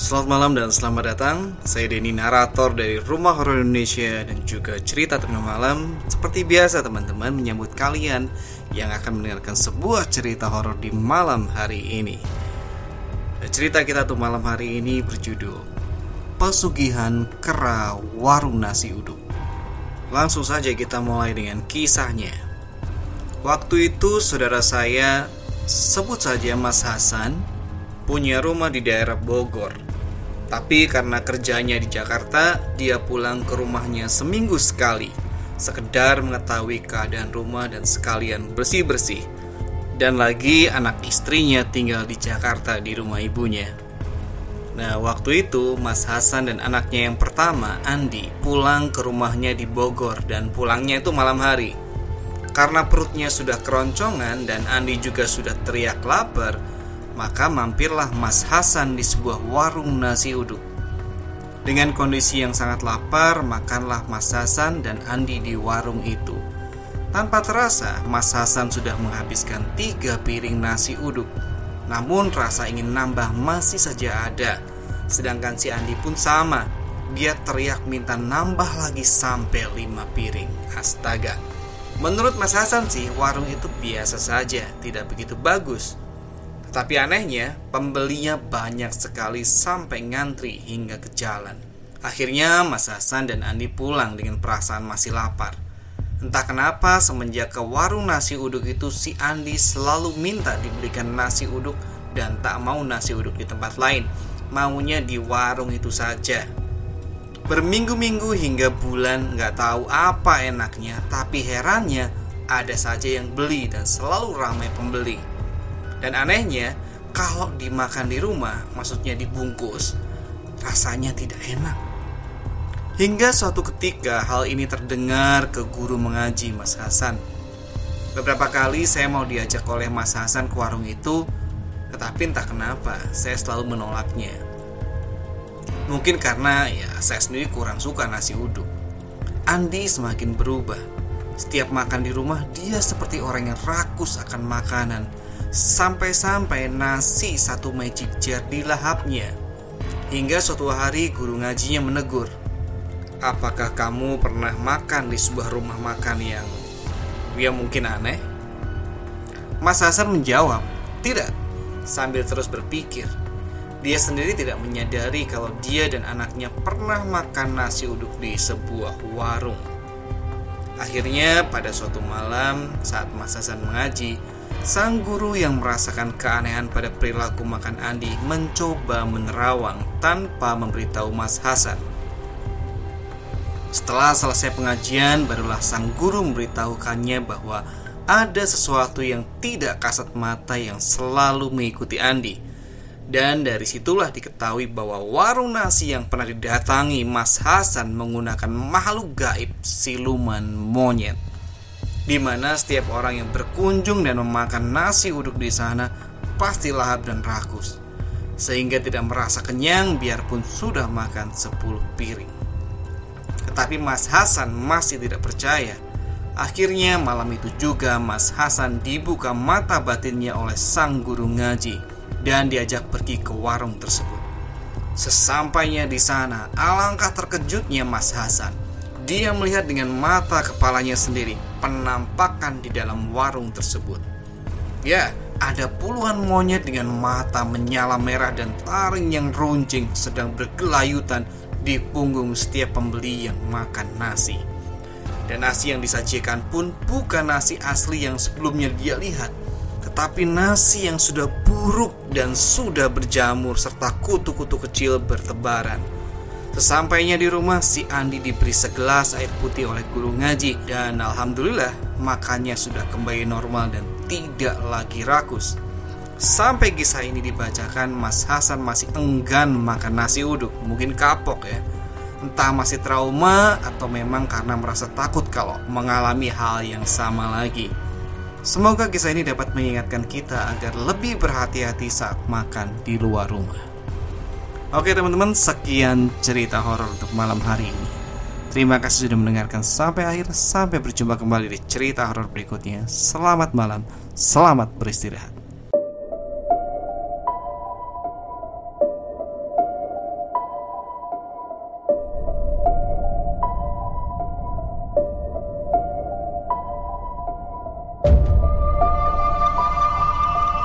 Selamat malam dan selamat datang. Saya Denny narator dari Rumah Horor Indonesia dan juga cerita tengah malam. Seperti biasa teman-teman menyambut kalian yang akan mendengarkan sebuah cerita horor di malam hari ini. Cerita kita tuh malam hari ini berjudul Pesugihan Kera Warung Nasi Uduk. Langsung saja kita mulai dengan kisahnya. Waktu itu saudara saya sebut saja Mas Hasan punya rumah di daerah Bogor tapi karena kerjanya di Jakarta, dia pulang ke rumahnya seminggu sekali, sekedar mengetahui keadaan rumah dan sekalian bersih-bersih. Dan lagi anak istrinya tinggal di Jakarta di rumah ibunya. Nah, waktu itu Mas Hasan dan anaknya yang pertama, Andi, pulang ke rumahnya di Bogor dan pulangnya itu malam hari. Karena perutnya sudah keroncongan dan Andi juga sudah teriak lapar, maka mampirlah Mas Hasan di sebuah warung nasi uduk. Dengan kondisi yang sangat lapar, makanlah Mas Hasan dan Andi di warung itu. Tanpa terasa, Mas Hasan sudah menghabiskan tiga piring nasi uduk. Namun rasa ingin nambah masih saja ada. Sedangkan si Andi pun sama. Dia teriak minta nambah lagi sampai lima piring. Astaga. Menurut Mas Hasan sih, warung itu biasa saja, tidak begitu bagus. Tapi anehnya, pembelinya banyak sekali sampai ngantri hingga ke jalan. Akhirnya Mas Hasan dan Andi pulang dengan perasaan masih lapar. Entah kenapa semenjak ke warung nasi uduk itu si Andi selalu minta diberikan nasi uduk dan tak mau nasi uduk di tempat lain. Maunya di warung itu saja. Berminggu-minggu hingga bulan nggak tahu apa enaknya, tapi herannya ada saja yang beli dan selalu ramai pembeli. Dan anehnya, kalau dimakan di rumah, maksudnya dibungkus, rasanya tidak enak. Hingga suatu ketika hal ini terdengar ke guru mengaji Mas Hasan. Beberapa kali saya mau diajak oleh Mas Hasan ke warung itu, tetapi entah kenapa saya selalu menolaknya. Mungkin karena ya saya sendiri kurang suka nasi uduk. Andi semakin berubah. Setiap makan di rumah dia seperti orang yang rakus akan makanan Sampai-sampai nasi satu magic jar dilahapnya Hingga suatu hari guru ngajinya menegur Apakah kamu pernah makan di sebuah rumah makan yang Ya mungkin aneh? Mas Hasan menjawab Tidak. Sambil terus berpikir Dia sendiri tidak menyadari kalau dia dan anaknya pernah makan nasi uduk di sebuah warung. Akhirnya pada suatu malam saat Mas Hasan mengaji Sang guru yang merasakan keanehan pada perilaku makan Andi mencoba menerawang tanpa memberitahu Mas Hasan. Setelah selesai pengajian, barulah sang guru memberitahukannya bahwa ada sesuatu yang tidak kasat mata yang selalu mengikuti Andi. Dan dari situlah diketahui bahwa warung nasi yang pernah didatangi Mas Hasan menggunakan makhluk gaib siluman monyet di mana setiap orang yang berkunjung dan memakan nasi uduk di sana pasti lahap dan rakus, sehingga tidak merasa kenyang biarpun sudah makan 10 piring. Tetapi Mas Hasan masih tidak percaya. Akhirnya malam itu juga Mas Hasan dibuka mata batinnya oleh sang guru ngaji dan diajak pergi ke warung tersebut. Sesampainya di sana, alangkah terkejutnya Mas Hasan dia melihat dengan mata kepalanya sendiri penampakan di dalam warung tersebut. Ya, ada puluhan monyet dengan mata menyala merah dan taring yang runcing sedang bergelayutan di punggung setiap pembeli yang makan nasi. Dan nasi yang disajikan pun bukan nasi asli yang sebelumnya dia lihat, tetapi nasi yang sudah buruk dan sudah berjamur serta kutu-kutu kecil bertebaran. Sesampainya di rumah, si Andi diberi segelas air putih oleh guru ngaji dan alhamdulillah makannya sudah kembali normal dan tidak lagi rakus. Sampai kisah ini dibacakan, Mas Hasan masih enggan makan nasi uduk, mungkin kapok ya. Entah masih trauma atau memang karena merasa takut kalau mengalami hal yang sama lagi. Semoga kisah ini dapat mengingatkan kita agar lebih berhati-hati saat makan di luar rumah. Oke teman-teman, sekian cerita horor untuk malam hari ini. Terima kasih sudah mendengarkan sampai akhir. Sampai berjumpa kembali di cerita horor berikutnya. Selamat malam, selamat beristirahat.